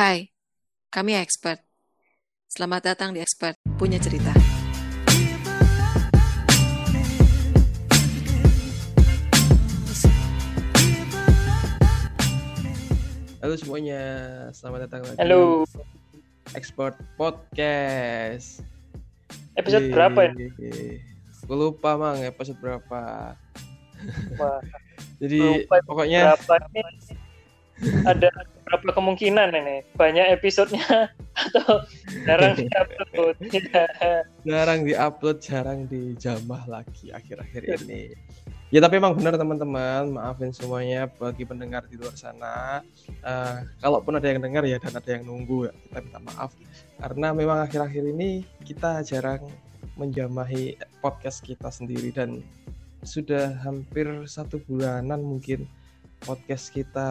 Hai, kami expert. Selamat datang di Expert Punya Cerita. Halo semuanya, selamat datang lagi. Halo, Export Podcast. episode Yeay. berapa ini? Gue lupa mang episode berapa. Wah, Jadi lupa pokoknya berapa ini? Ada berapa kemungkinan ini? Banyak episodenya atau jarang diupload? Tidak. jarang diupload, jarang dijamah lagi akhir-akhir ini. Ya tapi emang benar teman-teman, maafin semuanya bagi pendengar di luar sana. Eh, kalaupun ada yang dengar ya dan ada yang nunggu ya kita minta maaf karena memang akhir-akhir ini kita jarang menjamahi podcast kita sendiri dan sudah hampir satu bulanan mungkin podcast kita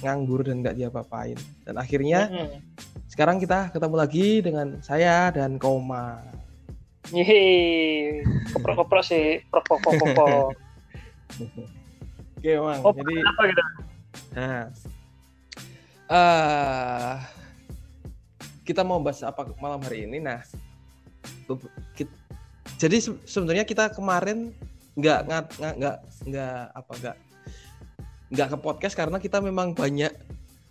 nganggur dan nggak diapa-apain dan akhirnya Mm-mm. sekarang kita ketemu lagi dengan saya dan Koma. Yeay, keprok-keprok sih, prok-prok-prok. Oke, Mang. Oh, Jadi apa gitu? Nah, eh kita mau bahas apa malam hari ini? Nah, be- kit- jadi se- sebenarnya kita kemarin nggak nggak nggak nggak apa nggak nggak ke podcast karena kita memang banyak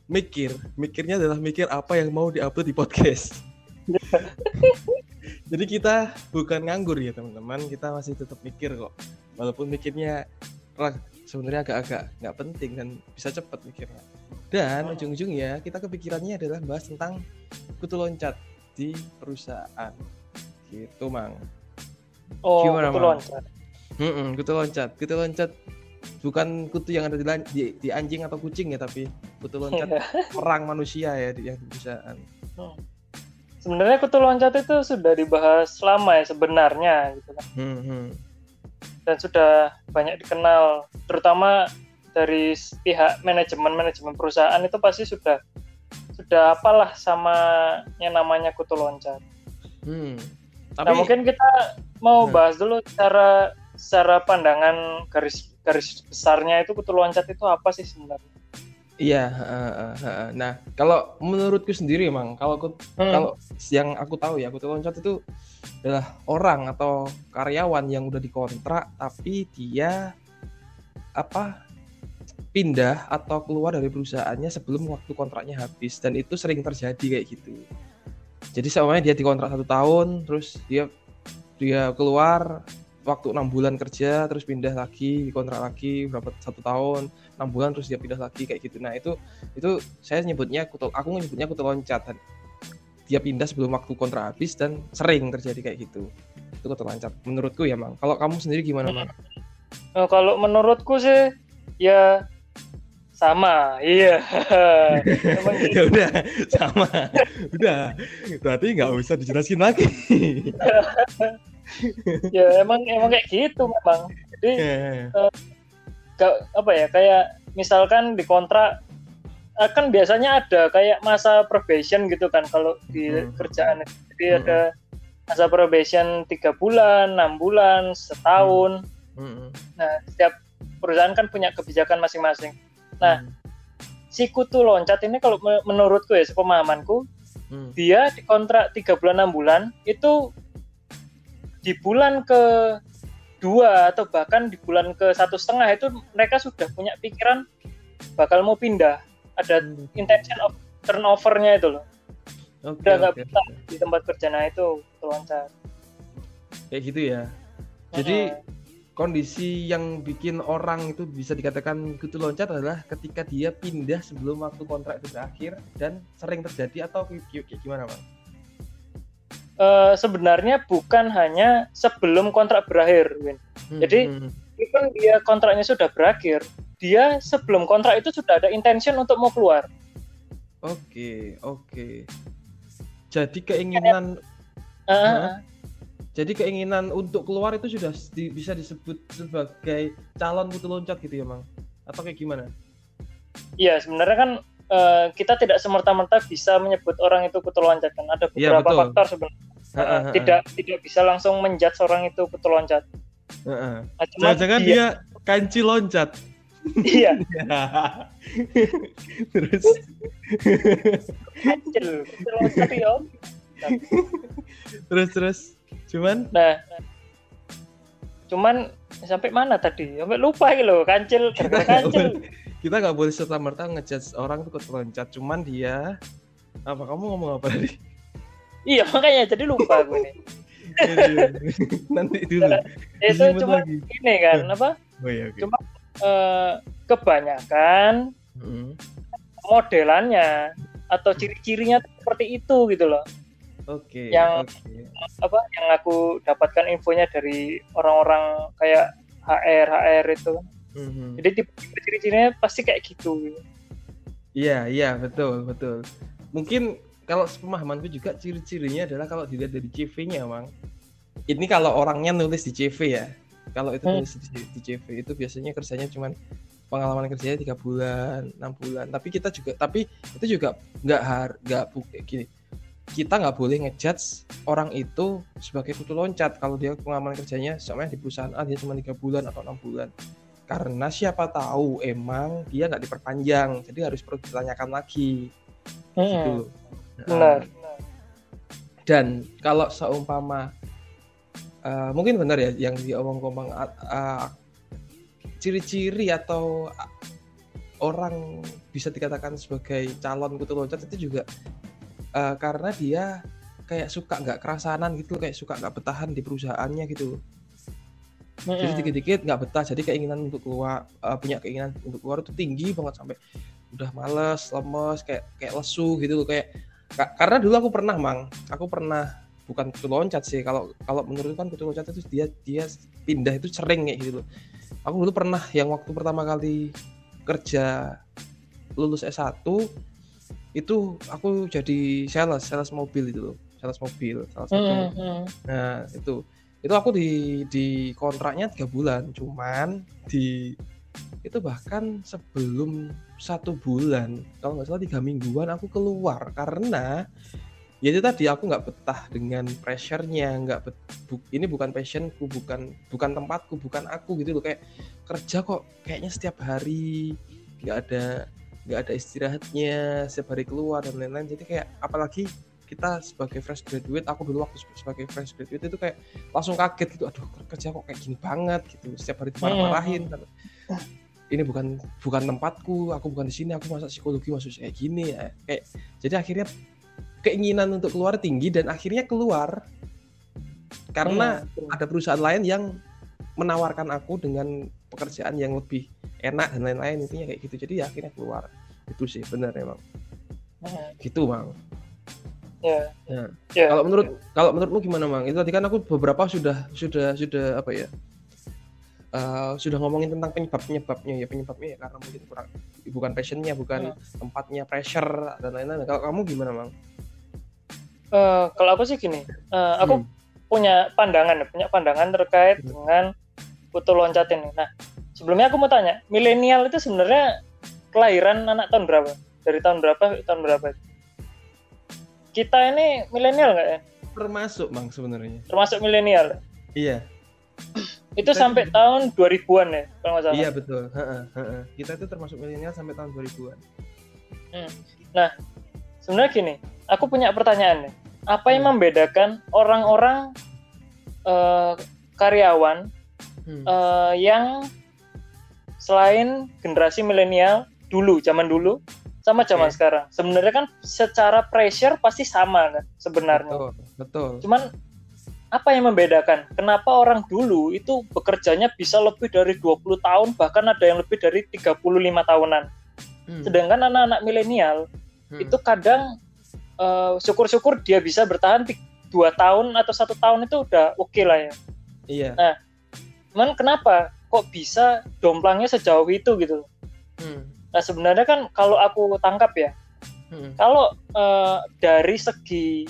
mikir. Mikirnya adalah mikir apa yang mau diupload di podcast. jadi kita bukan nganggur ya teman-teman, kita masih tetap mikir kok. Walaupun mikirnya sebenarnya agak-agak nggak penting dan bisa cepat mikirnya. Dan Oh. ujung-ujungnya kita kepikirannya adalah bahas tentang kutu loncat di perusahaan. Gitu, Mang. Oh, Gimana, kutu Mang? loncat. Mm-mm, kutu loncat. Kutu loncat bukan kutu yang ada di, di, di anjing atau kucing ya, tapi kutu loncat perang manusia ya di, yang di perusahaan. Sebenarnya kutu loncat itu sudah dibahas lama ya sebenarnya gitu kan. Hmm, hmm. dan sudah banyak dikenal terutama dari pihak manajemen manajemen perusahaan itu pasti sudah sudah apalah sama yang namanya kutu loncat. Hmm. Nah Tapi mungkin kita mau Hmm. bahas dulu secara secara pandangan garis garis besarnya itu kutu loncat itu apa sih sebenarnya? iya, heeh, heeh, heeh. Nah, kalau menurutku sendiri, Mang, kalau aku Hmm. kalau yang aku tahu ya kutu loncat itu adalah orang atau karyawan yang udah dikontrak tapi dia apa pindah atau keluar dari perusahaannya sebelum waktu kontraknya habis dan itu sering terjadi kayak gitu jadi semuanya dia dikontrak satu tahun terus dia dia keluar waktu enam bulan kerja terus pindah lagi dikontrak lagi berapa satu tahun enam bulan terus dia pindah lagi kayak gitu. Nah itu itu saya nyebutnya kutu aku nyebutnya kutu loncat. Dan dia pindah sebelum waktu kontrak habis dan sering terjadi kayak gitu. Itu kutu loncat. Menurutku ya mang. Kalau kamu sendiri gimana mang? Nah, kalau menurutku sih ya sama, iya. Ya udah sama. Udah. Berarti nggak usah dijelasin lagi ya emang emang kayak gitu memang. Jadi gak, apa ya kayak misalkan di kontrak akan biasanya ada kayak masa probation gitu kan kalau di Hmm. kerjaan jadi Hmm. ada masa probation tiga bulan enam bulan setahun Mm-mm. nah setiap perusahaan kan punya kebijakan masing-masing Nah, Mm. si kutu loncat ini kalau me- menurutku ya sepemahamanku Mm. dia dikontrak tiga bulan enam bulan itu di bulan ke dua atau bahkan di bulan ke satu setengah itu mereka sudah punya pikiran bakal mau pindah. Ada intention of turnovernya itu loh. Oke, udah nggak betah oke. di tempat kerja. Nah itu loncat kayak gitu ya. Jadi kondisi yang bikin orang itu bisa dikatakan kutu loncat adalah ketika dia pindah sebelum waktu kontrak itu berakhir dan sering terjadi atau gimana bang? Eh, sebenarnya bukan hanya sebelum kontrak berakhir Win. Jadi, Hmm, even dia kontraknya sudah berakhir dia sebelum kontrak itu sudah ada intention untuk mau keluar Oke, oke. Jadi keinginan, Eh, Hah? jadi keinginan untuk keluar itu sudah di- bisa disebut sebagai calon kutu loncat gitu ya, Mang? Atau kayak gimana? Iya, sebenarnya kan eh, kita tidak semerta-merta bisa menyebut orang itu kutu loncat kan. Ada Iya, beberapa betul. faktor sebenarnya. Ha, tidak tidak bisa langsung menjudge orang itu kutu loncat. ha. Nah, cuma Jangan-jangan dia kanci loncat. iya. Terus. Kecil kecil loncat ya. Terus terus. Cuman? Nah. Cuman sampai mana tadi? Sampai lupa gitu loh kancil kancil. kita nggak boleh serta merta ngejudge orang tuh loncat. Cuman dia apa kamu ngomong apa tadi iya makanya jadi lupa gue nih nanti dulu itu cuma lagi. ini kan apa oh iya oke Cuma eh, kebanyakan Mm. modelannya atau ciri-cirinya seperti itu gitu loh oke Yang- oke. apa yang aku dapatkan infonya dari orang-orang kayak HR HR itu Mhm. jadi tipe ciri-cirinya pasti kayak gitu Iya, iya, betul, betul. Mungkin kalau sepemahamanku juga ciri-cirinya adalah kalau dilihat dari CV-nya, Mang. Ini kalau orangnya nulis di CV ya. Kalau itu Hmm. nulis di, di CV itu biasanya kerjanya cuman pengalaman kerjanya tiga bulan, enam bulan. Tapi kita juga, tapi itu juga nggak har, nggak kayak gini. Kita nggak boleh ngejudge orang itu sebagai kutu loncat kalau dia pengalaman kerjanya soalnya di perusahaan A dia cuma tiga bulan atau enam bulan karena siapa tahu emang dia nggak diperpanjang jadi harus perlu ditanyakan lagi gitu Benar dan kalau seumpama eh, mungkin benar ya yang diomong-omong ah, ah, ciri-ciri atau orang bisa dikatakan sebagai calon kutu loncat itu juga eh, karena dia kayak suka nggak kerasanan gitu kayak suka nggak bertahan di perusahaannya gitu jadi Mm-mm. dikit-dikit nggak betah jadi keinginan untuk keluar eh, punya keinginan untuk keluar itu tinggi banget sampai udah males lemes kayak kayak lesu gitu loh kayak ka- karena dulu aku pernah mang. Aku pernah bukan kutu loncat sih. Kalau kalau menurut kan kutu loncat itu dia dia pindah itu sering kayak gitu loh. Aku dulu pernah yang waktu pertama kali kerja lulus S1 itu aku jadi sales sales mobil itu loh. Sales mobil salah satu. Mm-mm. Nah, itu. Itu aku di di kontraknya tiga bulan, cuman di itu bahkan sebelum satu bulan, kalau nggak salah tiga mingguan aku keluar karena ya itu tadi aku nggak betah dengan pressure-nya, nggak bu- ini bukan passionku, bukan bukan tempatku, bukan aku gitu loh kayak kerja kok kayaknya setiap hari nggak ada nggak ada istirahatnya, setiap hari keluar dan lain-lain. Jadi kayak apalagi kita sebagai fresh graduate aku dulu waktu sebagai fresh graduate itu kayak langsung kaget gitu aduh kerja kok kayak gini banget gitu. Setiap hari dimarah-marahin ini bukan bukan tempatku aku bukan di sini aku masa psikologi masuk kayak gini ya. kayak jadi akhirnya keinginan untuk keluar tinggi dan akhirnya keluar karena Hmm. ada perusahaan lain yang menawarkan aku dengan pekerjaan yang lebih enak dan lain-lain intinya kayak gitu. Jadi ya akhirnya keluar. Itu sih benar emang. Mm. gitu bang ya Ya. ya Kalau menurut kalau menurutmu gimana, Mang? Itu tadi kan aku beberapa sudah sudah sudah apa ya? eh, sudah ngomongin tentang penyebab penyebabnya ya penyebabnya ya karena mungkin kurang bukan passionnya bukan tempatnya pressure dan lain-lain. Kalau kamu gimana, Mang? Eh, kalau aku sih gini eh, aku Hmm. punya pandangan punya pandangan terkait Hmm. dengan kutu loncat ini nah sebelumnya aku mau tanya milenial itu sebenarnya kelahiran anak tahun berapa dari tahun berapa tahun berapa kita ini milenial nggak ya Termasuk, Mang sebenarnya. termasuk milenial Iya. itu Kita sampai juga- tahun 2000-an ya kalau nggak salah Iya, betul. Heeh, heeh. Kita itu termasuk milenial sampai tahun 2000-an. sebenarnya gini aku punya pertanyaan nih apa yang Hmm. membedakan orang-orang eh, karyawan Hmm. eh, yang selain generasi milenial dulu zaman dulu sama zaman Oke. sekarang sebenarnya kan secara pressure pasti sama kan sebenarnya betul, betul. cuman apa yang membedakan kenapa orang dulu itu bekerjanya bisa lebih dari 20 tahun bahkan ada yang lebih dari 35 tahunan Hmm. sedangkan anak-anak milenial Hmm. itu kadang eh, syukur-syukur dia bisa bertahan dua tahun atau satu tahun itu udah oke lah ya Iya. cuman kenapa kok bisa domplangnya sejauh itu gitu. Nah sebenarnya kan kalau aku tangkap ya Hmm. kalau eh, dari segi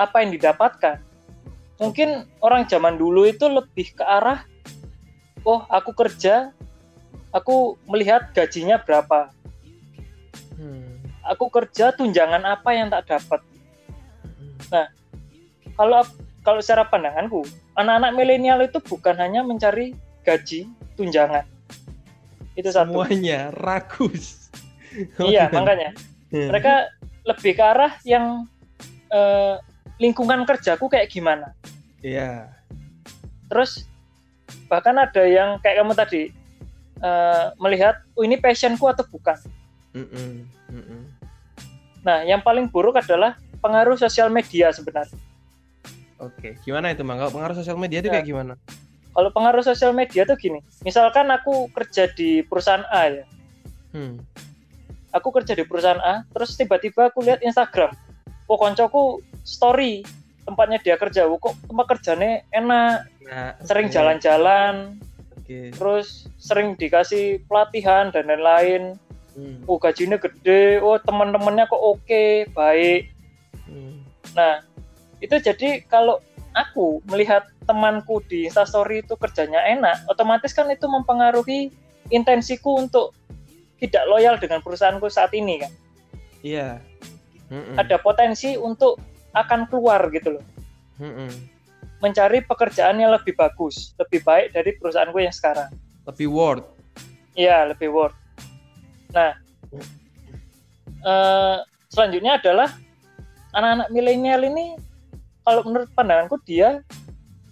apa yang didapatkan mungkin orang zaman dulu itu lebih ke arah oh aku kerja aku melihat gajinya berapa Hmm. aku kerja tunjangan apa yang tak dapat Hmm. kalau kalau secara pandanganku anak-anak milenial itu bukan hanya mencari gaji tunjangan Itu satu. Semuanya ragus. Iya, makanya Hmm. mereka lebih ke arah yang eh, lingkungan kerjaku kayak gimana. Iya. Terus bahkan ada yang kayak kamu tadi eh, melihat, oh ini passionku atau bukan. Mm-mm, mm-mm. Nah, yang paling buruk adalah pengaruh sosial media sebenarnya. Oke, gimana itu, Mang? Kalau pengaruh sosial media itu Ya. kayak gimana? Kalau pengaruh sosial media tuh gini, misalkan aku kerja di perusahaan A ya, Hmm. aku kerja di perusahaan A, terus tiba-tiba aku lihat Instagram, kok koncoku story tempatnya dia kerja, "Wah, kok tempat kerjanya enak, Nah, sering jalan-jalan, Oke. terus sering dikasih pelatihan dan lain-lain. Hmm, Oh gajinya gede, oh teman-temannya kok oke, baik. hmm. Nah itu jadi kalau aku melihat temanku di Instastory itu kerjanya enak, otomatis kan itu mempengaruhi intensiku untuk tidak loyal dengan perusahaanku saat ini kan. Iya. Mm-mm, Ada potensi untuk akan keluar gitu loh, mm-mm. mencari pekerjaan yang lebih bagus, lebih baik dari perusahaanku yang sekarang. Lebih worth. Iya, lebih worth. Nah, eh, selanjutnya adalah anak-anak milenial ini, kalau menurut pandanganku dia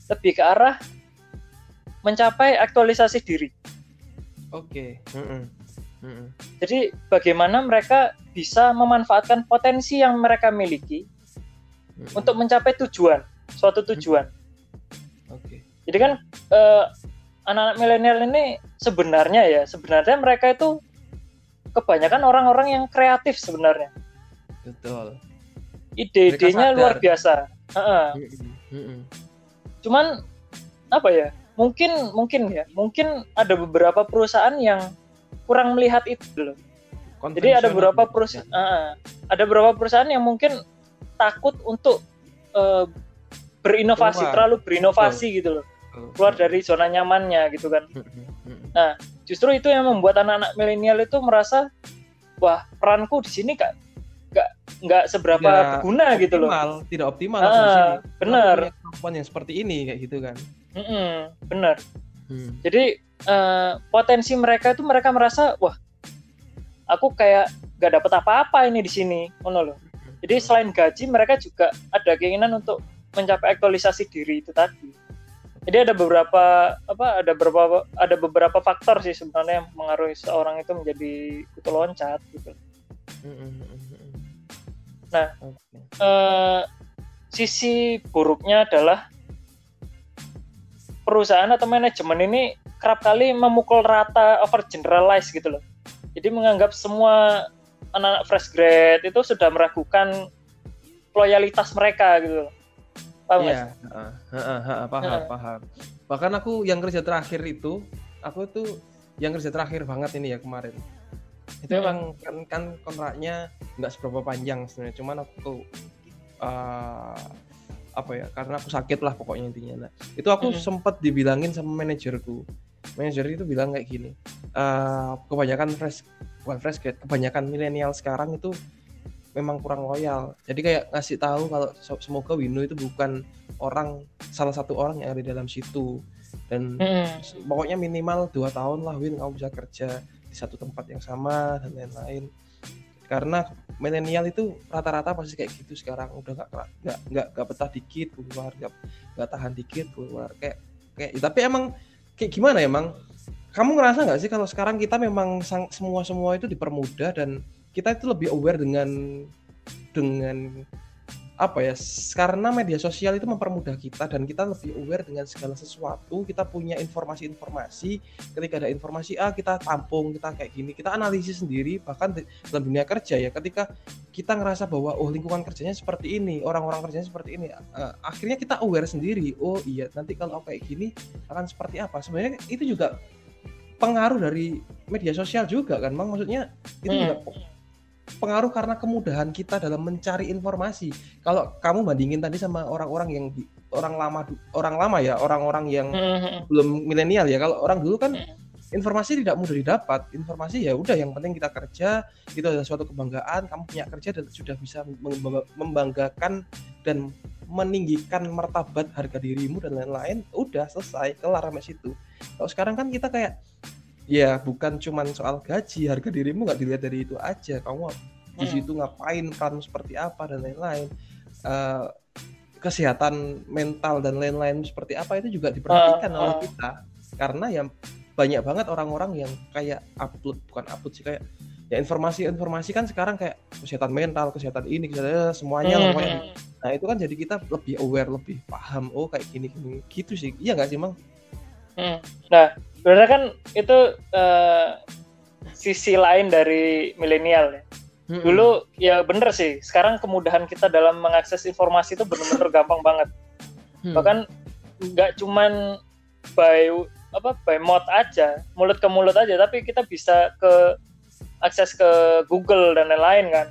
lebih ke arah mencapai aktualisasi diri. Oke. Mm-mm. Jadi bagaimana mereka bisa memanfaatkan potensi yang mereka miliki Mm-mm. untuk mencapai tujuan, suatu tujuan. Oke. Jadi kan eh, anak-anak milenial ini sebenarnya ya, sebenarnya mereka itu kebanyakan orang-orang yang kreatif sebenarnya. Betul. ide-idenya luar biasa. Mm-mm. Cuman apa ya? Mungkin mungkin ya, mungkin ada beberapa perusahaan yang kurang melihat itu loh. Jadi ada beberapa gitu perusahaan, kan. ada beberapa perusahaan yang mungkin takut untuk eh, berinovasi, Keluar. terlalu berinovasi gitu loh, keluar dari zona nyamannya gitu kan. Mm-mm. Justru itu yang membuat anak-anak milenial itu merasa, wah peranku di sini gak nggak nggak seberapa Tidak berguna gitu loh. Optimal, tidak optimal Ah, punya kemampuan yang seperti ini kayak gitu kan. Mm-mm, bener. Hmm. Jadi eh, potensi mereka itu mereka merasa wah aku kayak gak dapat apa-apa ini di sini, ngono loh. Jadi selain gaji mereka juga ada keinginan untuk mencapai aktualisasi diri itu tadi. Jadi ada beberapa apa ada beberapa ada beberapa faktor sih sebenarnya yang mengaruhi seorang itu menjadi kutu loncat gitu. Mm-mm, mm-mm. Nah, Oke. Eh, sisi buruknya adalah perusahaan atau manajemen ini kerap kali memukul rata over generalize gitu loh. Jadi menganggap semua anak-anak fresh grade itu sudah meragukan loyalitas mereka gitu loh. Paham Iya, sih? heeh, heeh, heeh, paham, Heeh. paham. Bahkan aku yang kerja terakhir itu, aku tuh yang kerja terakhir banget ini ya kemarin. Itu Hmm. emang kan, kan kontraknya nggak seberapa panjang sebenarnya, cuman aku tuh eh, apa ya? Karena aku sakit lah pokoknya intinya. Nah, itu aku Hmm. sempet dibilangin sama manajerku. Manajer itu bilang kayak gini, eh, kebanyakan fresh bukan fresh grade, kebanyakan milenial sekarang itu memang kurang loyal. Jadi kayak ngasih tahu kalau semoga Wino itu bukan orang salah satu orang yang ada di dalam situ dan Mm-mm. pokoknya minimal dua tahun lah Win kamu bisa kerja satu tempat yang sama dan lain-lain. Karena milenial itu rata-rata pasti kayak gitu sekarang udah nggak nggak nggak nggak betah dikit keluar nggak nggak tahan dikit keluar kayak kayak tapi emang kayak gimana ya emang kamu ngerasa nggak sih kalau sekarang kita memang sang, semua semua itu dipermudah dan kita itu lebih aware dengan dengan apa ya karena media sosial itu mempermudah kita dan kita lebih aware dengan segala sesuatu kita punya informasi-informasi ketika ada informasi A kita tampung kita kayak gini kita analisis sendiri bahkan dalam dunia kerja ya ketika kita ngerasa bahwa oh lingkungan kerjanya seperti ini orang-orang kerjanya seperti ini eh, akhirnya kita aware sendiri oh iya nanti kalau kayak gini akan seperti apa sebenarnya itu juga pengaruh dari media sosial juga kan bang maksudnya itu Hmm. juga pengaruh karena kemudahan kita dalam mencari informasi kalau kamu bandingin tadi sama orang-orang yang di- orang lama orang lama ya orang-orang yang Mm-mm. belum milenial ya kalau orang dulu kan Hmm. informasi tidak mudah didapat informasi ya udah yang penting kita kerja itu adalah suatu kebanggaan kamu punya kerja dan sudah bisa mem- membanggakan dan meninggikan martabat harga dirimu dan lain-lain udah selesai kelar sampai situ kalau sekarang kan kita kayak ya bukan cuman soal gaji harga dirimu nggak dilihat dari itu aja kamu di Hmm. situ ngapain peranmu seperti apa dan lain-lain Eh, kesehatan mental dan lain-lain seperti apa itu juga diperhatikan Ah, oleh ah. kita karena yang banyak banget orang-orang yang kayak upload bukan upload sih kayak ya informasi-informasi kan sekarang kayak kesehatan mental kesehatan ini kesehatan semuanya Hmm, hmm. nah itu kan jadi kita lebih aware lebih paham oh kayak gini gini gitu sih iya nggak sih mang Hmm. Nah, sebenarnya kan itu eh, sisi lain dari milenial ya. Mm-mm. Dulu ya bener sih, sekarang kemudahan kita dalam mengakses informasi itu bener-bener gampang banget. Hmm. Bahkan nggak cuman by apa by mouth aja, mulut ke mulut aja, tapi kita bisa ke akses ke Google dan lain-lain kan.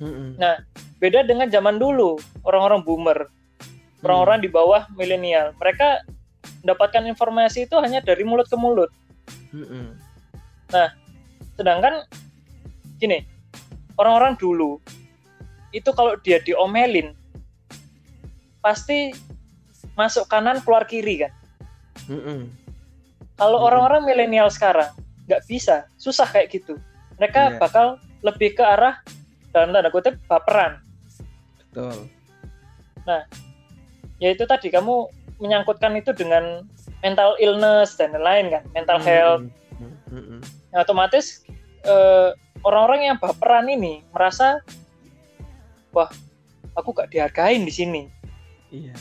Mm-mm. Nah, Beda dengan zaman dulu, orang-orang boomer, orang-orang di bawah milenial. Mereka mendapatkan informasi itu hanya dari mulut ke mulut. Mm-mm. Sedangkan gini, orang-orang dulu itu kalau dia diomelin pasti masuk kanan keluar kiri kan. Mm-mm. Kalau Hmm. orang-orang milenial sekarang nggak bisa, susah kayak gitu. Mereka Iya. bakal lebih ke arah dalam tanda kutip baperan. Betul. Ya itu tadi kamu menyangkutkan itu dengan mental illness dan lain-lain kan, mental health. Mm-mm. Mm-mm. Nah, otomatis eh, orang-orang yang baperan ini merasa wah aku gak dihargain di sini. Iya.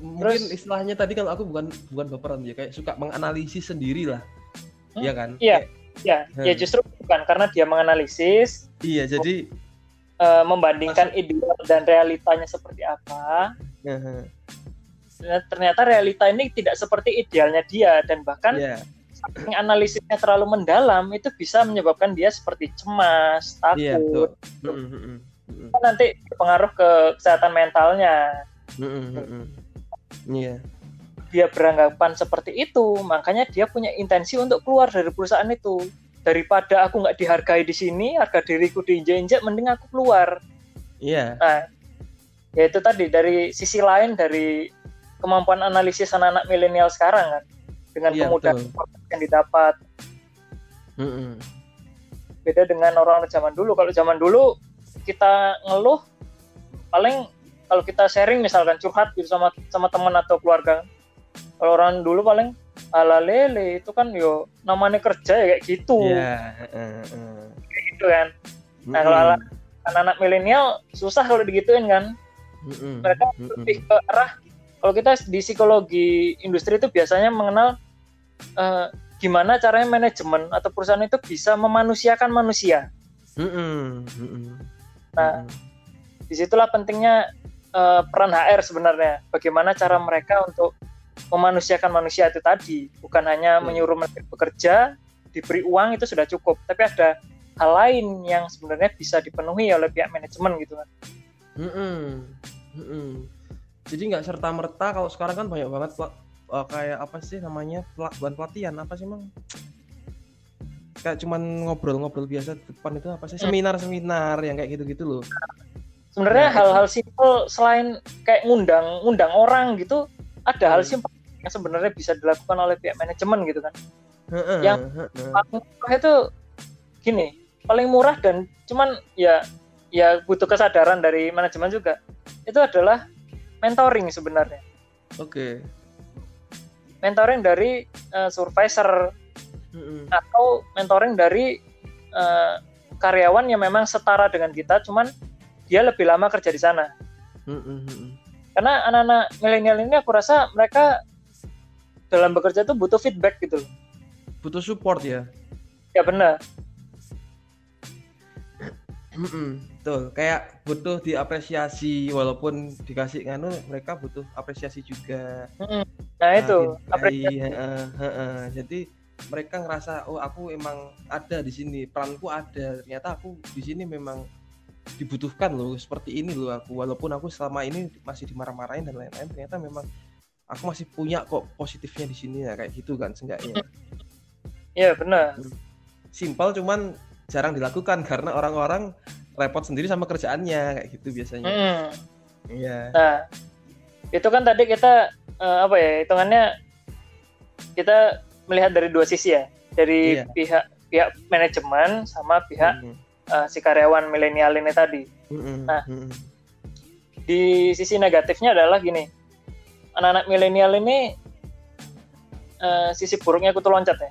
Mungkin Terus- istilahnya tadi kalau aku bukan bukan baperan ya kayak suka menganalisis sendiri lah. Hmm, Iya kan? iya. Kayak- Ya, ya Hmm. justru bukan karena dia menganalisis, Iya, jadi eh, membandingkan ideal dan realitanya seperti apa. Heeh. Dan ternyata realita ini tidak seperti idealnya dia dan bahkan Iya, saking analisisnya terlalu mendalam itu bisa menyebabkan dia seperti cemas, iya takut, betul. Mm-mm, mm-mm, mm-mm, nanti berpengaruh ke kesehatan mentalnya. mm-mm, mm-mm. Iya. dia beranggapan seperti itu, makanya dia punya intensi untuk keluar dari perusahaan itu. Daripada aku nggak dihargai di sini, harga diriku diinjak-injak, mending aku keluar. Iya. Nah, ya itu tadi dari sisi lain dari kemampuan analisis anak-anak milenial sekarang kan, dengan Iya, kemudahan betul. informasi yang didapat. Mm-mm. Beda dengan orang-orang zaman dulu. Kalau zaman dulu kita ngeluh, paling kalau kita sharing misalkan curhat gitu sama sama teman atau keluarga, kalau orang dulu paling ala lele itu kan yo namanya kerja ya kayak gitu Iya, heeh, heeh. gitu kan Nah, kalau ala- anak-anak milenial susah kalau digituin kan Mm-mm, mereka lebih ke arah kalau kita di psikologi industri itu biasanya mengenal eh, gimana caranya manajemen atau perusahaan itu bisa memanusiakan manusia Mm-mm, mm-mm. Nah, Mm-mm. di situlah pentingnya eh, peran HR sebenarnya bagaimana cara mereka untuk memanusiakan manusia itu tadi bukan hanya Hmm. menyuruh mereka bekerja diberi uang itu sudah cukup tapi ada hal lain yang sebenarnya bisa dipenuhi oleh pihak manajemen gitu kan Mm-mm, mm-mm. Jadi nggak serta merta kalau sekarang kan banyak banget pela- eh, kayak apa sih namanya bukan pelatihan apa sih mang? Kayak cuman ngobrol-ngobrol biasa di depan itu apa sih Hmm. seminar-seminar yang kayak gitu-gitu loh. sebenarnya Nah, hal-hal simpel selain kayak ngundang ngundang orang gitu ada hal Hmm. simpel yang sebenarnya bisa dilakukan oleh pihak manajemen gitu kan Yang- heeh. paling murah itu gini paling murah dan cuman ya ya butuh kesadaran dari manajemen juga itu adalah mentoring sebenarnya Oke. mentoring dari eh, supervisor Mm-mm. atau mentoring dari eh, karyawan yang memang setara dengan kita cuman dia lebih lama kerja di sana mm-mm. karena anak-anak milenial ini aku rasa mereka dalam bekerja tuh butuh feedback gitu loh Butuh support ya. ya benar Betul. Kayak butuh diapresiasi walaupun dikasih nganu mereka butuh apresiasi juga. nah itu dihargai, apresiasi heeh, heeh. Jadi mereka ngerasa oh aku emang ada di sini, peranku ada. Ternyata aku di sini memang dibutuhkan loh seperti ini loh aku. Walaupun aku selama ini masih dimarah-marahin dan lain-lain, ternyata memang aku masih punya kok positifnya di sini ya kayak gitu kan seenggaknya. ya benar Simpel cuman jarang dilakukan karena orang-orang repot sendiri sama kerjaannya kayak gitu biasanya. Mm. Iya. Nah, itu kan tadi kita eh, apa ya hitungannya kita melihat dari dua sisi ya. dari Iya. pihak pihak manajemen sama pihak Mm, eh, si karyawan milenial ini tadi. mm, Nah. mm, Di sisi negatifnya adalah gini, anak-anak milenial ini eh, sisi buruknya kutu loncat ya,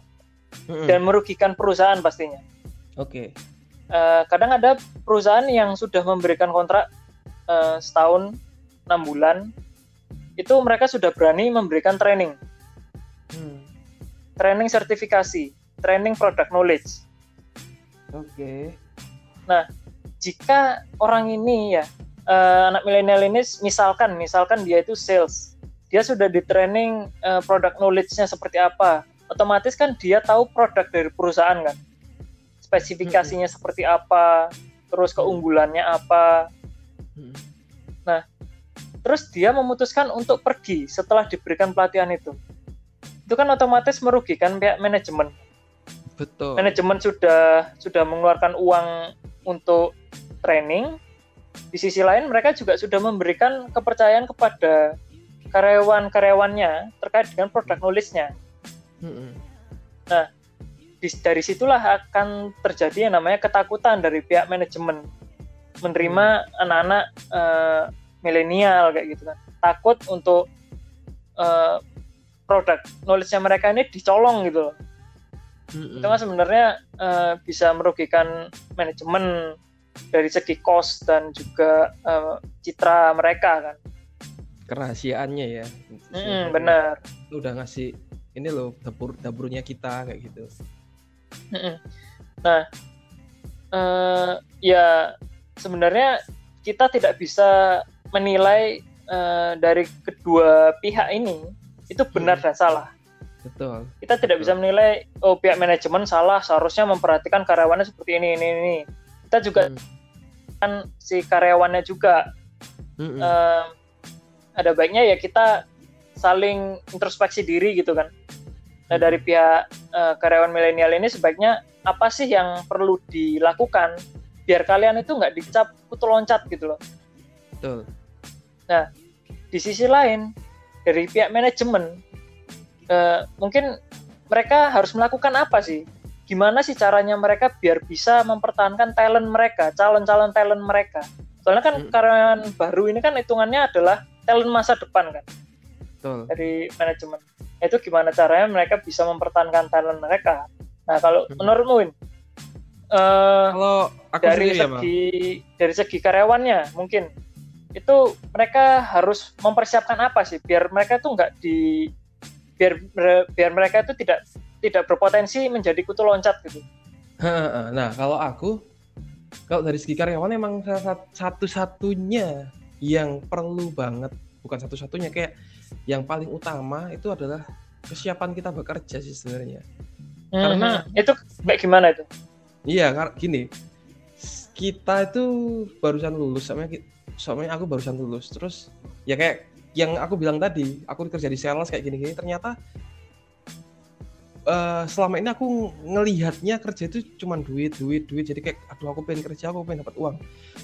mm. dan merugikan perusahaan pastinya. Oke. Eh, kadang ada perusahaan yang sudah memberikan kontrak eh, setahun enam bulan, itu mereka sudah berani memberikan training, Hmm, training sertifikasi, training product knowledge. Oke. jika orang ini ya eh, anak milenial ini misalkan misalkan dia itu sales dia sudah di training eh, product knowledge-nya seperti apa otomatis kan dia tahu produk dari perusahaan kan spesifikasinya seperti apa terus keunggulannya apa. Mm, terus dia memutuskan untuk pergi setelah diberikan pelatihan itu. Itu kan otomatis merugikan pihak manajemen. Betul. manajemen sudah sudah mengeluarkan uang untuk training. Di sisi lain mereka juga sudah memberikan kepercayaan kepada karyawan-karyawannya terkait dengan produk knowledge-nya Mm, Di- dari situlah akan terjadi yang namanya ketakutan dari pihak manajemen menerima anak-anak eh, milenial kayak gitu kan takut untuk eh, produk knowledge-nya mereka ini dicolong gitu loh mm, itu kan sebenarnya eh, bisa merugikan manajemen dari segi cost dan juga eh, citra mereka kan. kerahasiaannya ya. Mm, benar. Udah ngasih ini loh dapur dapurnya kita kayak gitu. Nah, eh, ya sebenarnya kita tidak bisa menilai eh, dari kedua pihak ini itu benar Hmm. dan salah. Betul. Kita tidak bisa menilai oh pihak manajemen salah seharusnya memperhatikan karyawannya seperti ini ini ini. Kita juga Mm, kan si karyawannya juga mm, mm. eh, ada baiknya ya kita saling introspeksi diri gitu kan. Nah Hmm. dari pihak eh, karyawan milenial ini sebaiknya apa sih yang perlu dilakukan biar kalian itu nggak dicap kutu loncat gitu loh. Betul. Di sisi lain dari pihak manajemen eh, mungkin mereka harus melakukan apa sih? Gimana sih caranya mereka biar bisa mempertahankan talent mereka, calon-calon talent mereka? Soalnya kan Hmm. karyawan baru ini kan hitungannya adalah talent masa depan kan. Betul. dari manajemen. Itu gimana caranya mereka bisa mempertahankan talent mereka. Nah, kalau Hmm. menurutmu Win, eh, Kalau aku dari sendiri ya, Bang. segi dari segi karyawannya mungkin itu mereka harus mempersiapkan apa sih biar mereka tuh nggak di biar biar mereka itu tidak tidak berpotensi menjadi kutu loncat gitu. Heeh, Nah, kalau aku kalau dari segi karyawan emang satu-satunya yang perlu banget, bukan satu-satunya kayak yang paling utama itu adalah kesiapan kita bekerja sih sebenarnya. Karena- Hmm, itu kayak gimana itu? Iya, gini. Kita itu barusan lulus sama soalnya aku barusan lulus. Terus ya kayak yang aku bilang tadi, aku kerja di sales kayak gini-gini ternyata eh, selama ini aku ngelihatnya kerja itu cuma duit, duit, duit. Jadi kayak aduh aku pengen kerja, aku pengen dapat uang.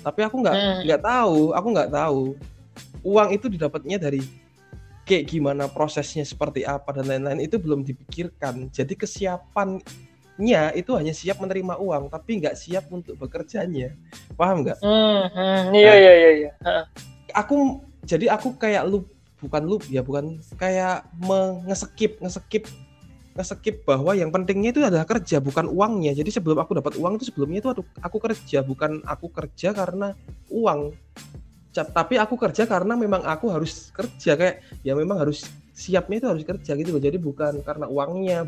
Tapi aku nggak Hmm. nggak tahu, aku nggak tahu uang itu didapatnya dari kayak gimana prosesnya seperti apa dan lain-lain itu belum dipikirkan. Jadi kesiapannya itu hanya siap menerima uang, tapi nggak siap untuk bekerjanya. Paham nggak? Hmm, hmm, iya iya iya iya. Heeh. Aku jadi aku kayak loop bukan loop ya, bukan kayak ngeskip ngeskip ngeskip bahwa yang pentingnya itu adalah kerja bukan uangnya. Jadi sebelum aku dapat uang itu sebelumnya itu aku kerja bukan aku kerja karena uang. Tapi aku kerja karena memang aku harus kerja kayak ya memang harus siapnya itu harus kerja gitu loh. Jadi bukan karena uangnya.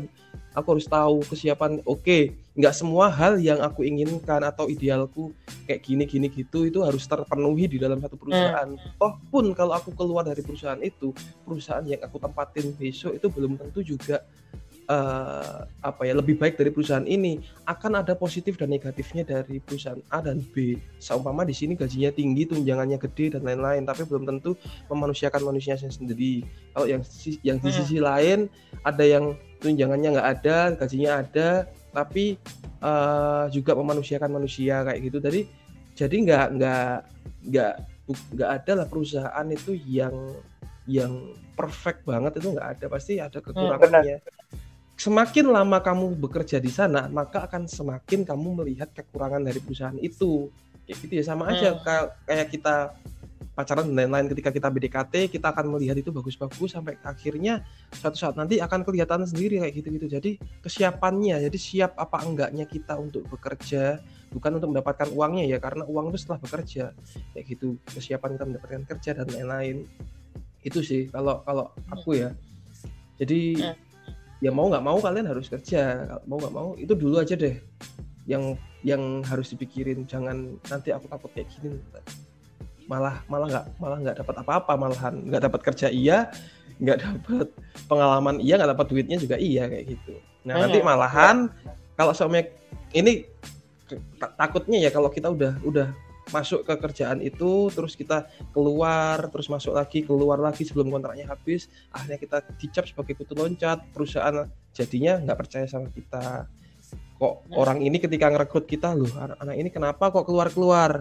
Aku harus tahu kesiapan. Oke, nggak semua hal yang aku inginkan atau idealku kayak gini gini gitu itu harus terpenuhi di dalam satu perusahaan. Toh pun kalau aku keluar dari perusahaan itu, perusahaan yang aku tempatin besok itu belum tentu juga eh, apa ya lebih baik dari perusahaan ini. Akan ada positif dan negatifnya dari perusahaan A dan B. Seumpama di sini gajinya tinggi, tunjangannya gede dan lain-lain, tapi belum tentu memanusiakan manusianya sendiri. Kalau yang yang di Hmm. sisi lain ada yang tunjangannya nggak ada, gajinya ada, tapi eh, juga memanusiakan manusia kayak gitu. Jadi jadi nggak nggak nggak nggak ada lah perusahaan itu yang yang perfect banget itu nggak ada pasti ada kekurangannya semakin lama kamu bekerja di sana, maka akan semakin kamu melihat kekurangan dari perusahaan itu. Kayak gitu ya sama aja Hmm. kayak kayak kita pacaran dan lain-lain ketika kita BDKT kita akan melihat itu bagus-bagus sampai akhirnya suatu saat nanti akan kelihatan sendiri kayak gitu-gitu jadi kesiapannya jadi siap apa enggaknya kita untuk bekerja bukan untuk mendapatkan uangnya ya karena uang itu setelah bekerja kayak gitu kesiapan kita mendapatkan kerja dan lain-lain itu sih kalau kalau aku ya jadi Hmm. Ya mau nggak mau kalian harus kerja. Mau nggak mau itu dulu aja deh. Yang yang harus dipikirin jangan nanti aku takut kayak gini. Malah malah nggak malah nggak dapat apa-apa malahan. Nggak dapat kerja iya nggak dapat pengalaman iya nggak dapat duitnya juga iya kayak gitu. Nah Hmm, nanti malahan kalau sama ini takutnya ya kalau kita udah udah masuk ke kerjaan itu terus kita keluar terus masuk lagi keluar lagi sebelum kontraknya habis akhirnya kita dicap sebagai kutu loncat perusahaan jadinya nggak percaya sama kita. Kok orang ini ketika ngerekrut kita loh anak-anak ini kenapa kok keluar keluar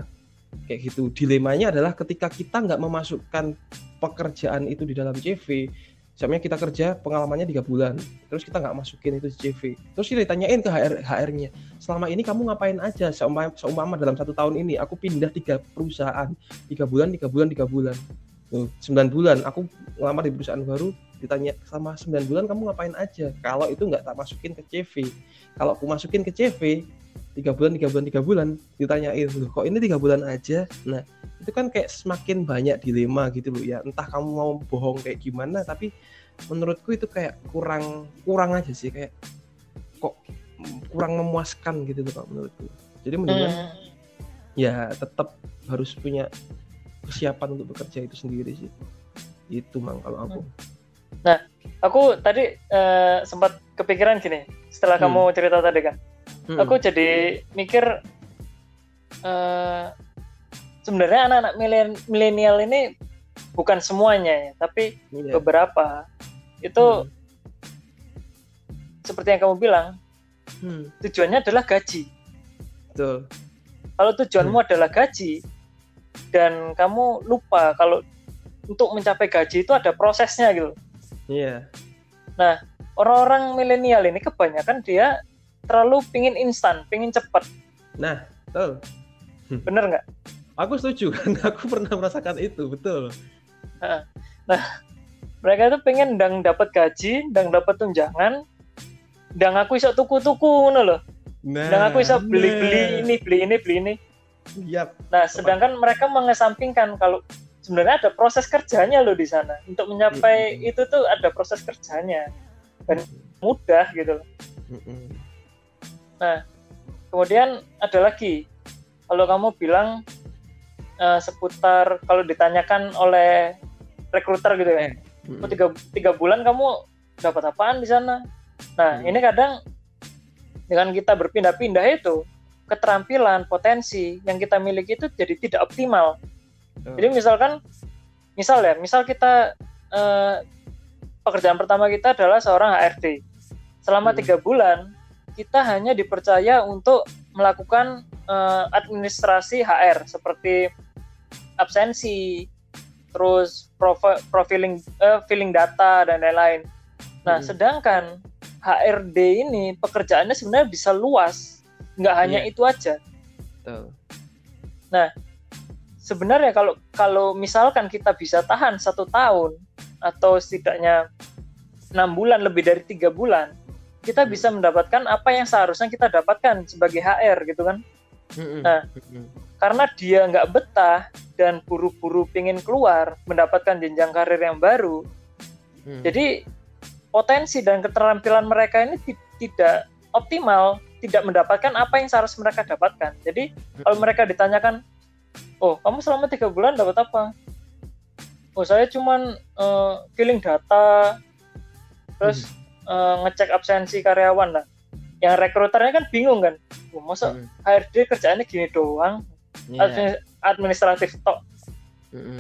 kayak gitu. Dilemanya adalah ketika kita nggak memasukkan pekerjaan itu di dalam CV misalnya kita kerja pengalamannya tiga bulan. Terus kita nggak masukin itu di CV terus kita ditanyain ke HR HR-nya selama ini kamu ngapain aja? Seumpama, seumpama dalam satu tahun ini aku pindah tiga perusahaan. Tiga bulan tiga bulan tiga bulan. Sembilan bulan. Aku ngelamar di perusahaan baru ditanya sama sembilan bulan kamu ngapain aja? Kalau itu nggak tak masukin ke CV kalau aku masukin ke CV tiga bulan tiga bulan tiga bulan ditanyain loh kok ini tiga bulan aja nah itu kan kayak semakin banyak dilema gitu loh ya entah kamu mau bohong kayak gimana tapi menurutku itu kayak kurang kurang aja sih kayak kok kurang memuaskan gitu loh menurutku jadi mendingan Hmm. ya tetap harus punya kesiapan untuk bekerja itu sendiri sih itu mang kalau aku Aku tadi eh, sempat kepikiran gini setelah Hmm. kamu cerita tadi kan. Hmm. Aku jadi mikir eh, sebenarnya anak-anak milen- milenial ini bukan semuanya ya, tapi Iya. beberapa itu Hmm. seperti yang kamu bilang Hmm, tujuannya adalah gaji. betul Kalau tujuanmu Hmm. adalah gaji dan kamu lupa kalau untuk mencapai gaji itu ada prosesnya gitu. iya Orang-orang milenial ini kebanyakan dia terlalu pingin instan, pingin cepat, nah betul bener nggak? aku setuju kan aku pernah merasakan itu betul Mereka itu pengen ndang dapat gaji, ndang dapat tunjangan, ndang aku iso tuku-tuku ngono loh. nah Ndang aku iso beli-beli nah. ini, beli ini, beli ini. Yap. Nah, sedangkan mereka mengesampingkan kalau sebenarnya ada proses kerjanya loh di sana. Untuk mencapai Mm-mm. itu tuh ada proses kerjanya. Dan mudah gitu. Mm-mm. Kemudian ada lagi, kalau kamu bilang eh, seputar kalau ditanyakan oleh rekruter gitu ya, oh, tiga, tiga bulan kamu dapat apaan di sana? Nah, Hmm. ini kadang dengan kita berpindah-pindah itu keterampilan, potensi yang kita miliki itu jadi tidak optimal. Betul. Jadi misalkan, misal ya, misal kita eh, pekerjaan pertama kita adalah seorang HRD. Selama Hmm. tiga bulan kita hanya dipercaya untuk melakukan eh, administrasi HR seperti absensi, terus profi- profiling, eh, filling data dan lain-lain. Nah, Hmm. sedangkan HRD ini pekerjaannya sebenarnya bisa luas, nggak hanya Iya. itu aja Betul. sebenarnya kalau kalau misalkan kita bisa tahan satu tahun atau setidaknya enam bulan lebih dari tiga bulan kita Hmm. bisa mendapatkan apa yang seharusnya kita dapatkan sebagai HR gitu kan. Nah. Karena dia nggak betah dan buru-buru pingin keluar mendapatkan jenjang karir yang baru Mm. jadi potensi dan keterampilan mereka ini ti- tidak optimal tidak mendapatkan apa yang seharusnya mereka dapatkan jadi kalau mereka ditanyakan oh kamu selama tiga bulan dapat apa oh saya cuman eh, filling data terus eh, ngecek absensi karyawan lah yang rekruternya kan bingung kan oh, masa Mm. HRD kerjaannya gini doang admi- administratif tok Mm-mm.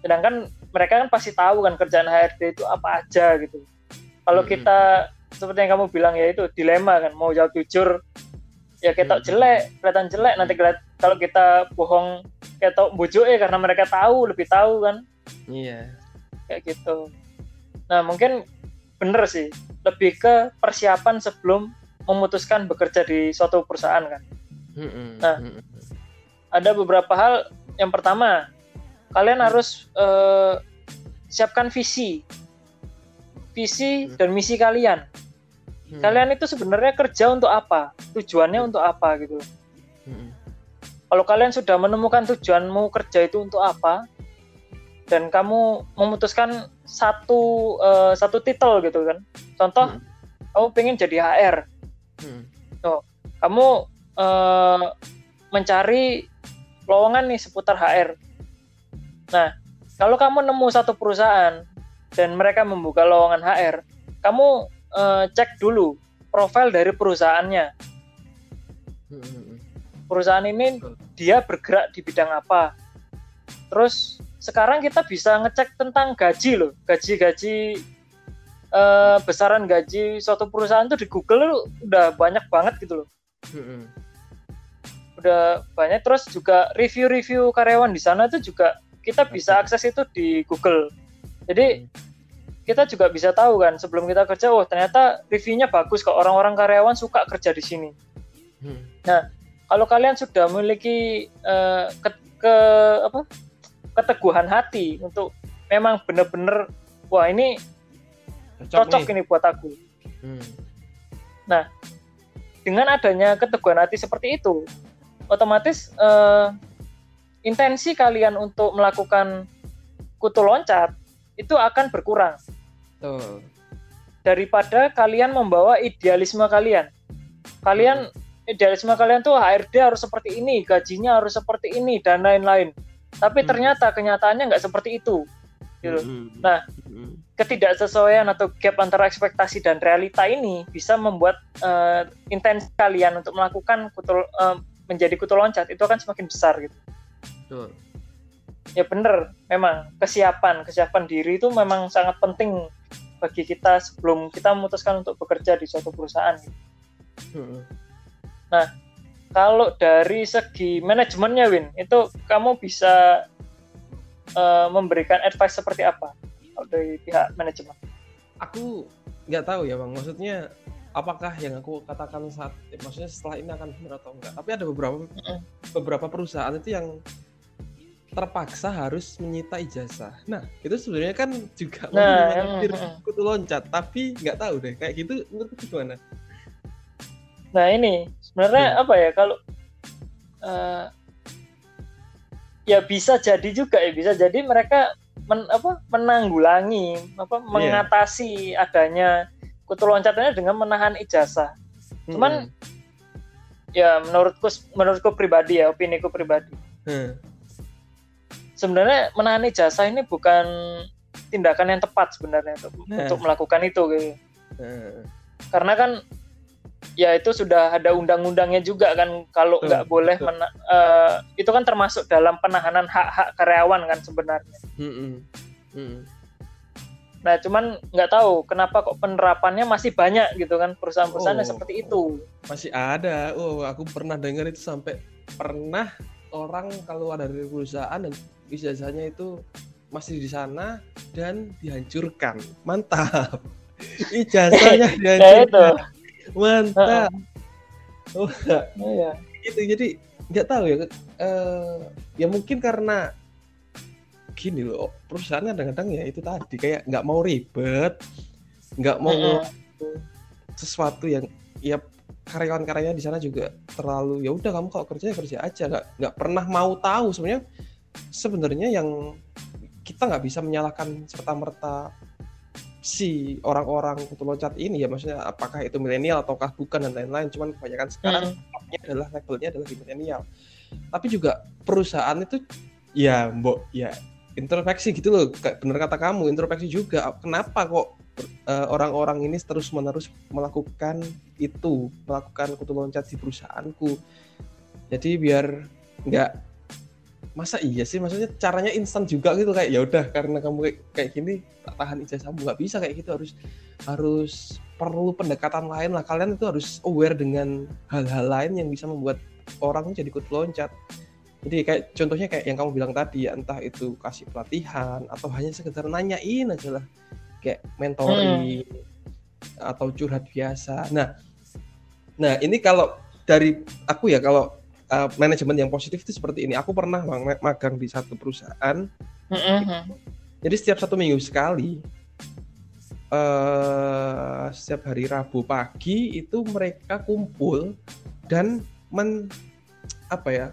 sedangkan mereka kan pasti tahu kan kerjaan HRD itu apa aja gitu kalau Mm-mm. kita seperti yang kamu bilang ya itu dilema kan mau jawab jujur ya kita Mm-mm. jelek kelihatan jelek nanti kalau kita bohong tau bujuk ya karena mereka tahu lebih tahu kan Iya. kayak gitu nah mungkin bener sih. Lebih ke persiapan sebelum memutuskan bekerja di suatu perusahaan kan. Nah. Ada beberapa hal. Yang pertama kalian harus eh, siapkan visi. Visi dan misi kalian. Kalian itu sebenarnya kerja untuk apa? Tujuannya untuk apa gitu. Kalau kalian sudah menemukan tujuanmu kerja itu untuk apa dan kamu memutuskan satu eh, satu titel gitu kan contoh Hmm. kamu pengen jadi HR Mm. kamu eh, mencari lowongan nih seputar HR nah kalau kamu nemu satu perusahaan dan mereka membuka lowongan HR kamu eh, cek dulu profil dari perusahaannya Mm-mm. perusahaan ini dia bergerak di bidang apa. Terus sekarang kita bisa ngecek tentang gaji loh, gaji-gaji eh, besaran gaji suatu perusahaan tuh di Google tuh udah banyak banget gitu loh, udah banyak. Terus juga review-review karyawan di sana tuh juga kita bisa akses itu di Google. Jadi kita juga bisa tahu kan sebelum kita kerja, oh ternyata reviewnya bagus kok orang-orang karyawan suka kerja di sini. Mm. kalau kalian sudah memiliki eh, ke, ke apa keteguhan hati untuk memang benar-benar wah ini cocok nih. ini buat aku Mm. dengan adanya keteguhan hati seperti itu otomatis eh, intensi kalian untuk melakukan kutu loncat itu akan berkurang Betul. daripada kalian membawa idealisme kalian kalian idealisme kalian tuh HRD harus seperti ini gajinya harus seperti ini dan lain-lain tapi Hmm. ternyata kenyataannya nggak seperti itu gitu. Mm-mm. Nah. Mm-mm. ketidaksesuaian atau gap antara ekspektasi dan realita ini bisa membuat eh, intensi kalian untuk melakukan kutu eh, menjadi kutu loncat itu akan semakin besar gitu. Betul. Ya bener, memang kesiapan kesiapan diri itu memang sangat penting bagi kita sebelum kita memutuskan untuk bekerja di suatu perusahaan. gitu. Mm-mm. Kalau dari segi manajemennya, Win, itu kamu bisa eh, memberikan advice seperti apa dari pihak manajemen? aku nggak tahu ya bang. Maksudnya apakah yang aku katakan saat eh, maksudnya setelah ini akan benar atau enggak? Tapi ada beberapa beberapa perusahaan itu yang terpaksa harus menyita ijazah. Nah itu sebenarnya kan juga Nah, mm-mm. kutu loncat tapi nggak tahu deh. Kayak gitu menurut gimana? Nah ini sebenarnya apa ya kalau eh, ya bisa jadi juga ya bisa jadi mereka men, apa menanggulangi apa mengatasi adanya kutu loncatnya dengan menahan ijazah. Cuman- Mm-mm. Ya menurutku menurutku pribadi ya opiniku pribadi. Hmm. Sebenarnya menahan ijazah ini bukan tindakan yang tepat sebenarnya untuk, Nah. untuk melakukan itu gitu. Hmm. karena kan ya itu sudah ada undang-undangnya juga kan kalau nggak boleh betul. mena- eh, itu kan termasuk dalam penahanan hak-hak karyawan kan sebenarnya. Mm-mm. Mm-mm. Nah cuman nggak tahu kenapa kok penerapannya masih banyak gitu kan perusahaan-perusahaan yang Oh. seperti itu. masih ada oh aku pernah dengar itu sampai pernah orang keluar dari perusahaan dan ijazahnya itu masih di sana dan dihancurkan mantap ijazahnya Ya dihancurkan mantap oh enggak Iya. gitu jadi nggak tahu ya eh, ya mungkin karena gini loh perusahaan kadang-kadang ya itu tadi kayak nggak mau ribet nggak mau Mm-mm. ngelakuin sesuatu yang ya karyawan-karyanya di sana juga terlalu ya udah kamu kalau kerja ya kerja aja nggak nggak pernah mau tahu sebenarnya sebenarnya yang kita nggak bisa menyalahkan serta merta si orang-orang kutu loncat ini ya maksudnya apakah itu milenial ataukah bukan dan lain-lain. Cuman kebanyakan sekarang Mm. levelnya adalah levelnya adalah di milenial. Tapi juga perusahaan itu ya mbok ya introspeksi gitu loh kayak bener kata kamu introspeksi juga. Kenapa kok eh, orang-orang ini terus menerus melakukan itu melakukan kutu loncat di perusahaanku? Jadi biar nggak masa iya sih? Maksudnya caranya instan juga gitu kayak ya udah karena kamu kayak, kayak gini tak tahan ijazahmu nggak bisa kayak gitu harus harus perlu pendekatan lain lah. Kalian itu harus aware dengan hal-hal lain yang bisa membuat orang jadi kutu loncat. Jadi kayak contohnya kayak yang kamu bilang tadi ya entah itu kasih pelatihan atau hanya sekedar nanyain aja lah. Kayak mentoring atau curhat biasa. Nah, nah ini kalau dari aku ya kalau uh, manajemen yang positif itu seperti ini. Aku pernah mag- magang di satu perusahaan. Mm-mm. Jadi setiap satu minggu sekali, eh setiap hari Rabu pagi itu mereka kumpul dan men apa ya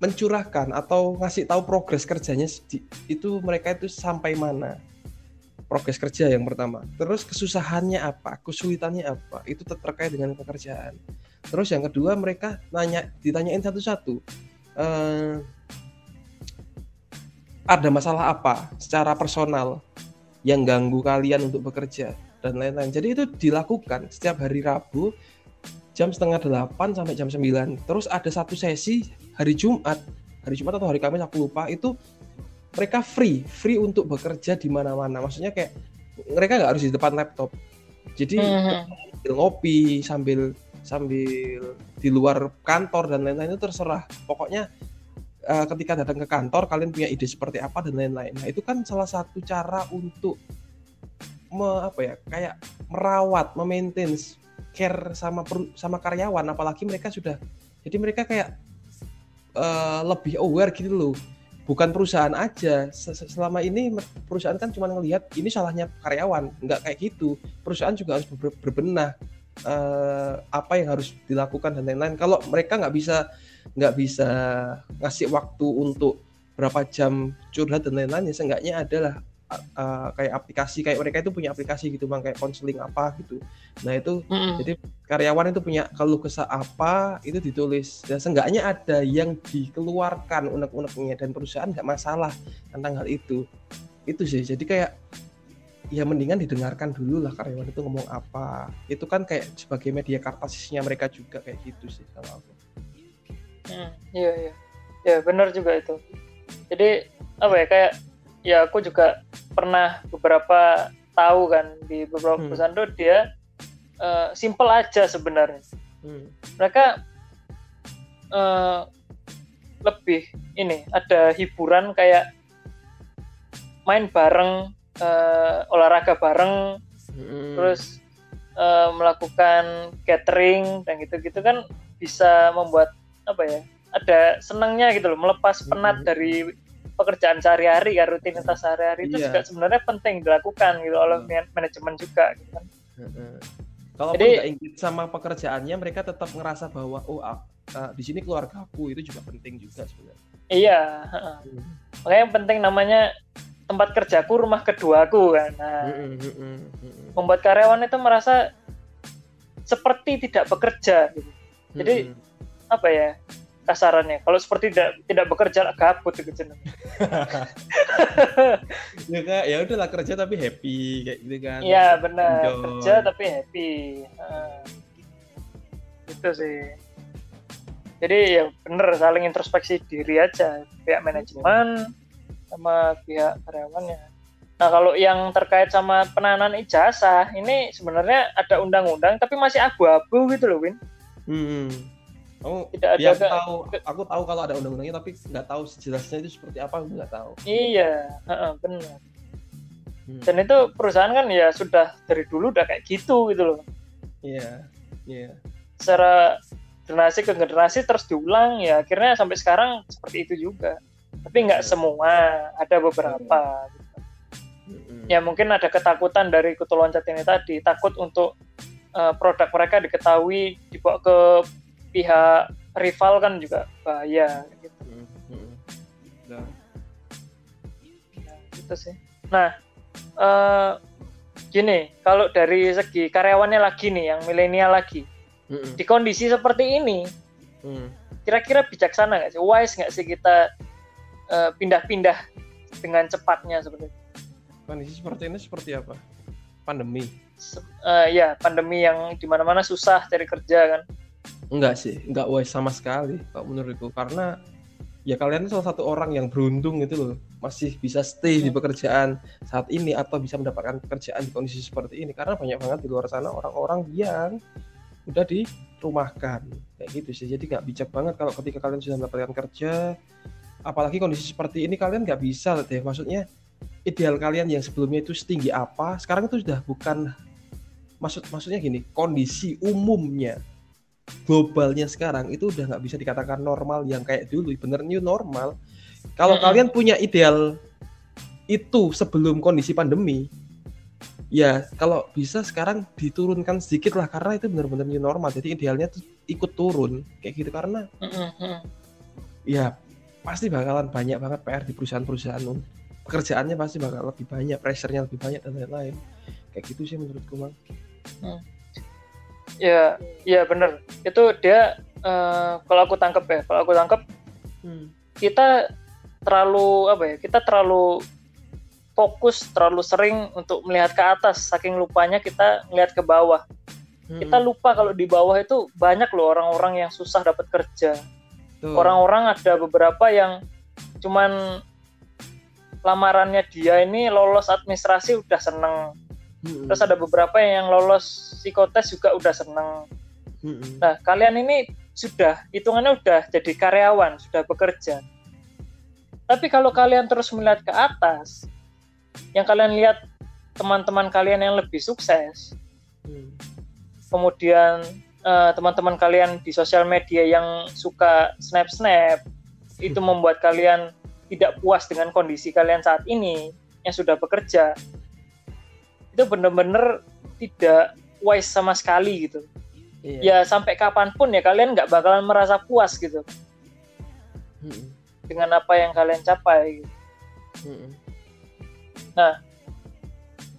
mencurahkan atau ngasih tahu progres kerjanya itu mereka itu sampai mana progres kerja yang pertama terus kesusahannya apa kesulitannya apa itu ter- terkait dengan pekerjaan terus yang kedua mereka nanya ditanyain satu-satu eh, ada masalah apa secara personal yang ganggu kalian untuk bekerja dan lain-lain. Jadi itu dilakukan setiap hari Rabu jam setengah delapan sampai jam 9 terus ada satu sesi hari Jumat. Hari Jumat atau hari Kamis aku lupa. Itu mereka free free untuk bekerja di mana-mana. Maksudnya kayak mereka nggak harus di depan laptop. Jadi Mhm. sambil ngopi sambil sambil di luar kantor dan lain-lain itu terserah. Pokoknya eh, ketika datang ke kantor kalian punya ide seperti apa dan lain-lain. Nah itu kan salah satu cara untuk me, apa ya kayak merawat memaintain care sama peru- sama karyawan. Apalagi mereka sudah jadi mereka kayak eh, lebih aware gitu loh. Bukan perusahaan aja. Se- se- selama ini perusahaan kan cuma ngelihat ini salahnya karyawan. Nggak kayak gitu. Perusahaan juga harus ber- berbenah eh, apa yang harus dilakukan dan lain-lain. Kalau mereka nggak bisa nggak bisa ngasih waktu untuk berapa jam curhat dan lain-lain ya seenggaknya adalah uh, kayak aplikasi kayak mereka itu punya aplikasi gitu bang kayak konseling apa gitu. Nah itu Mm-mm. jadi karyawan itu punya keluh kesah apa itu ditulis. Dan seenggaknya ada yang dikeluarkan unek-uneknya dan perusahaan nggak masalah tentang hal itu. Itu sih jadi kayak ya mendingan didengarkan dulu lah karyawan itu ngomong apa. Itu kan kayak sebagai media kartasisnya mereka juga kayak gitu sih kalau aku. Hmm, iya iya. Ya benar juga itu. Jadi apa ya kayak ya aku juga pernah beberapa tahu kan di beberapa Hmm. perusahaan tuh dia eh, simple aja sebenarnya. Hmm. mereka eh, lebih ini ada hiburan kayak main bareng eh, olahraga bareng Hmm. terus eh, melakukan catering dan gitu-gitu kan bisa membuat apa ya ada senangnya gitu loh melepas penat Mhm. dari pekerjaan sehari-hari ya rutinitas sehari-hari itu Iya. juga sebenarnya penting dilakukan gitu oleh Hmm. man- manajemen juga gitu kan. Kalaupun Jadi- nggak ingin sama pekerjaannya, mereka tetap ngerasa bahwa oh ah, di sini keluarga aku itu juga penting juga sebenarnya. iya heeh. makanya yang penting namanya tempat kerjaku rumah keduaku kan nah membuat karyawan itu merasa seperti tidak bekerja gitu. Jadi- apa ya kasarannya kalau seperti tidak tidak bekerja gabut gitu jeneng. ya kayak ya udahlah kerja tapi happy kayak gitu kan. Iya benar Enjoy. kerja tapi happy. Heeh. Itu sih. Jadi ya bener saling introspeksi diri aja pihak manajemen sama pihak karyawannya. Nah kalau yang terkait sama penahanan ijazah ini sebenarnya ada undang-undang tapi masih abu-abu gitu loh Win. Hmm. Oh, Tidak ada aku tahu, aku tahu kalau ada undang-undangnya tapi nggak tahu sejelasnya itu seperti apa, aku nggak tahu. Iya, heeh, benar. Hmm. Dan itu perusahaan kan ya sudah dari dulu udah kayak gitu gitu loh. Iya, iya. Secara generasi ke generasi terus diulang ya akhirnya sampai sekarang seperti itu juga. Tapi nggak Iya. semua, ada beberapa. gitu. Ya mungkin ada ketakutan dari kutu loncat ini tadi, takut untuk eh, produk mereka diketahui dibawa ke pihak rival kan juga bahaya gitu. Nah, Nah, gitu sih. Nah, eh, gini, kalau dari segi karyawannya lagi nih, yang milenial lagi, di kondisi seperti ini, Hmm. kira-kira bijaksana nggak sih, wise nggak sih kita eh, pindah-pindah dengan cepatnya seperti itu? Kondisi seperti ini seperti apa? Pandemi? Se- eh, ya, pandemi yang di mana-mana susah cari kerja kan? Enggak sih, enggak wise sama sekali kalau menurutku karena ya kalian salah satu orang yang beruntung gitu loh masih bisa stay di pekerjaan saat ini atau bisa mendapatkan pekerjaan di kondisi seperti ini karena banyak banget di luar sana orang-orang yang udah dirumahkan kayak gitu sih jadi nggak bijak banget kalau ketika kalian sudah mendapatkan kerja apalagi kondisi seperti ini kalian nggak bisa deh maksudnya ideal kalian yang sebelumnya itu setinggi apa sekarang itu sudah bukan maksud maksudnya gini kondisi umumnya globalnya sekarang itu udah nggak bisa dikatakan normal yang kayak dulu. Bener new normal. Kalau Mm-mm. kalian punya ideal itu sebelum kondisi pandemi ya kalau bisa sekarang diturunkan sedikit lah karena itu benar-benar new normal. Jadi idealnya tuh ikut turun kayak gitu. Karena Mm-mm, mm. ya pasti bakalan banyak banget PR di perusahaan-perusahaan pekerjaannya pasti bakal lebih banyak pressure-nya lebih banyak dan lain-lain. Kayak gitu sih menurutku mang. Ya ya bener. Itu dia eh, kalau aku tangkep ya kalau aku tangkep kita terlalu apa ya kita terlalu fokus terlalu sering untuk melihat ke atas. Saking lupanya kita melihat ke bawah. Kita lupa kalau di bawah itu banyak loh orang-orang yang susah dapat kerja. Orang-orang ada beberapa yang cuman lamarannya dia ini lolos administrasi udah seneng Mm-mm. terus ada beberapa yang lolos psikotes juga udah seneng Mm-mm. nah kalian ini sudah hitungannya udah jadi karyawan sudah bekerja tapi kalau kalian terus melihat ke atas yang kalian lihat teman-teman kalian yang lebih sukses Mm. kemudian eh, teman-teman kalian di sosial media yang suka snap snap itu membuat kalian tidak puas dengan kondisi kalian saat ini yang sudah bekerja itu benar-benar tidak wise sama sekali gitu Iya. ya sampai kapan pun ya kalian nggak bakalan merasa puas gitu Mm-mm. dengan apa yang kalian capai gitu. Mm-mm.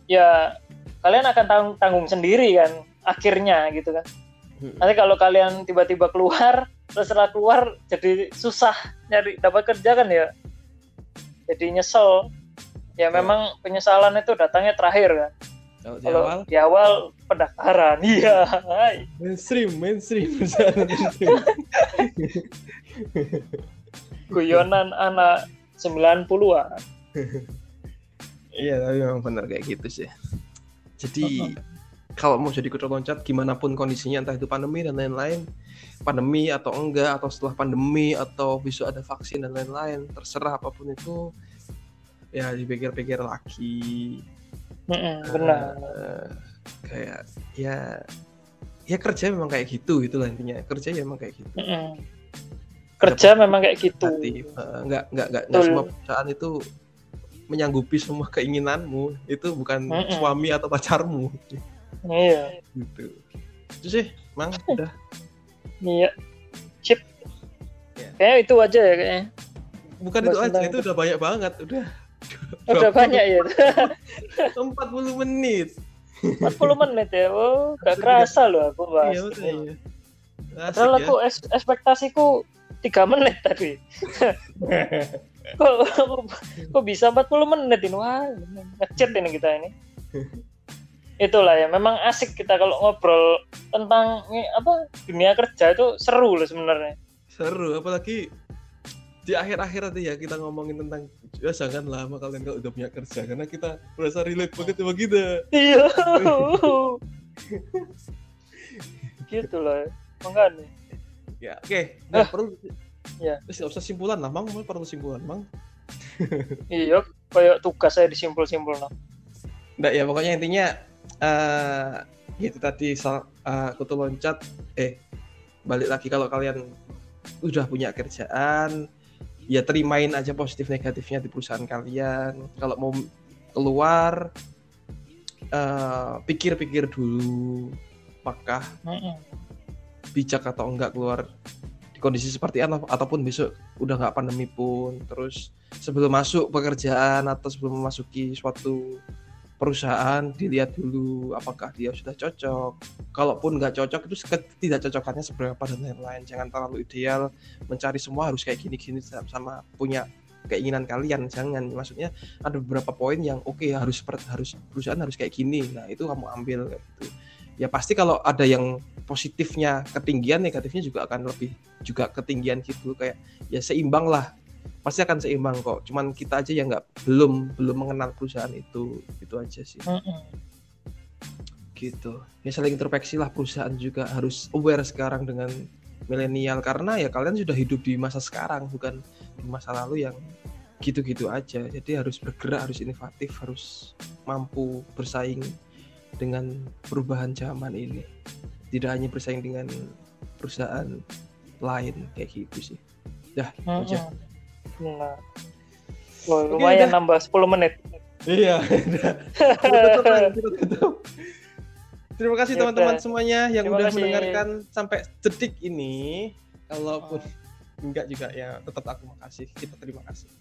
ya kalian akan tanggung, tanggung sendiri kan akhirnya gitu kan Nanti kalau kalian tiba-tiba keluar terus setelah keluar jadi susah nyari dapat kerja kan ya? Jadi nyesel. Ya memang penyesalan itu datangnya terakhir kan? Kalau di awal? di awal pendaftaran. Iya mainstream mainstream. Mainstream. guyonan anak 90-an Iya, tapi memang benar kayak gitu sih. Jadi kalau mau jadi kuda loncat gimana pun kondisinya entah itu pandemi dan lain-lain, pandemi atau enggak atau setelah pandemi atau besok ada vaksin dan lain-lain, terserah apa pun itu ya dipikir-pikir lagi. Mm-mm, benar Eh, kayak ya ya kerja memang kayak gitu itulah intinya. Kerja ya memang kayak gitu. Mm-mm. kerja memang kayak gitu Hati. Eh, enggak enggak enggak, semua perusahaan itu menyanggupi semua keinginanmu. Itu bukan Mm-mm. suami atau pacarmu. Iya gitu itu sih mang udah iya chip Ya. kayaknya itu aja ya kayaknya bukan Bahas itu aja tentang itu udah banyak banget udah udah banyak ya 40 menit 40 menit ya oh gak kerasa loh aku bahas iya ini. iya Asik Padahal ya. aku es- ekspektasiku tiga menit tadi. kok, kok, kok bisa 40 menit ini? Wah, ngecet ini kita ini. Itulah ya, memang asik kita kalau ngobrol tentang apa dunia kerja itu seru loh sebenarnya. seru apalagi di akhir-akhir nanti ya kita ngomongin tentang ya jangan lama kalian kalau udah punya kerja karena kita merasa relate banget sama kita Iya. gitu lah. Makanya. ya oke nggak Ah. perlu Ya. terus nggak usah simpulan lah mang perlu simpulan mang Iya, kayak tugas saya disimpul-simpul no. Nggak ya pokoknya intinya eh itu tadi eh, kutu loncat. Eh balik lagi kalau kalian udah punya kerjaan ya terimain aja positif negatifnya di perusahaan kalian. Kalau mau keluar eh, pikir-pikir dulu apakah bijak atau enggak keluar di kondisi seperti apa ataupun besok udah nggak pandemi pun. Terus sebelum masuk pekerjaan atau sebelum memasuki suatu perusahaan dilihat dulu apakah dia sudah cocok. Kalaupun nggak cocok itu tidak cocokannya seberapa dan lain-lain. Jangan terlalu ideal mencari semua harus kayak gini-gini sama punya keinginan kalian. Jangan maksudnya ada beberapa poin yang oke harus seperti harus perusahaan harus kayak gini. Nah itu kamu ambil gitu. Ya pasti kalau ada yang positifnya ketinggian negatifnya juga akan lebih juga ketinggian gitu. Kayak ya seimbang lah pasti akan seimbang kok cuman kita aja yang nggak belum belum mengenal perusahaan itu itu aja sih Mm-mm. gitu ya saling introspeksi lah perusahaan juga harus aware sekarang dengan milenial karena ya kalian sudah hidup di masa sekarang bukan di masa lalu yang gitu-gitu aja. Jadi harus bergerak, harus inovatif, harus mampu bersaing dengan perubahan zaman ini. Tidak hanya bersaing dengan perusahaan lain kayak gitu sih. Dah, itu aja. Nah. Oke, lumayan udah. nambah 10 menit. Iya, udah. Kita tutup, Ren, kita tutup. Terima kasih Ya teman-teman semuanya yang Terima udah kasih. mendengarkan sampai detik ini. Kalaupun enggak juga ya tetap aku makasih. Kita terima kasih.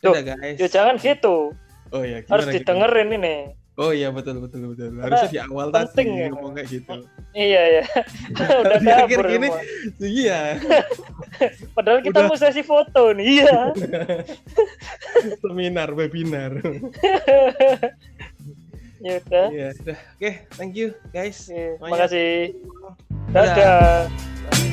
Dadah guys. Ya jangan gitu. Oh iya, Harus gimana, didengerin ini. Oh iya betul betul betul. Harusnya di awal penting tadi ya. ngomong kayak gitu. Iya ya. Udah Di akhir gini. Iya. Padahal kita Udah. mau sesi foto nih. Iya. Seminar, webinar. ya udah. Iya, udah. Oke, thank you guys. Oke, Semuanya. Makasih. Dadah. Dadah.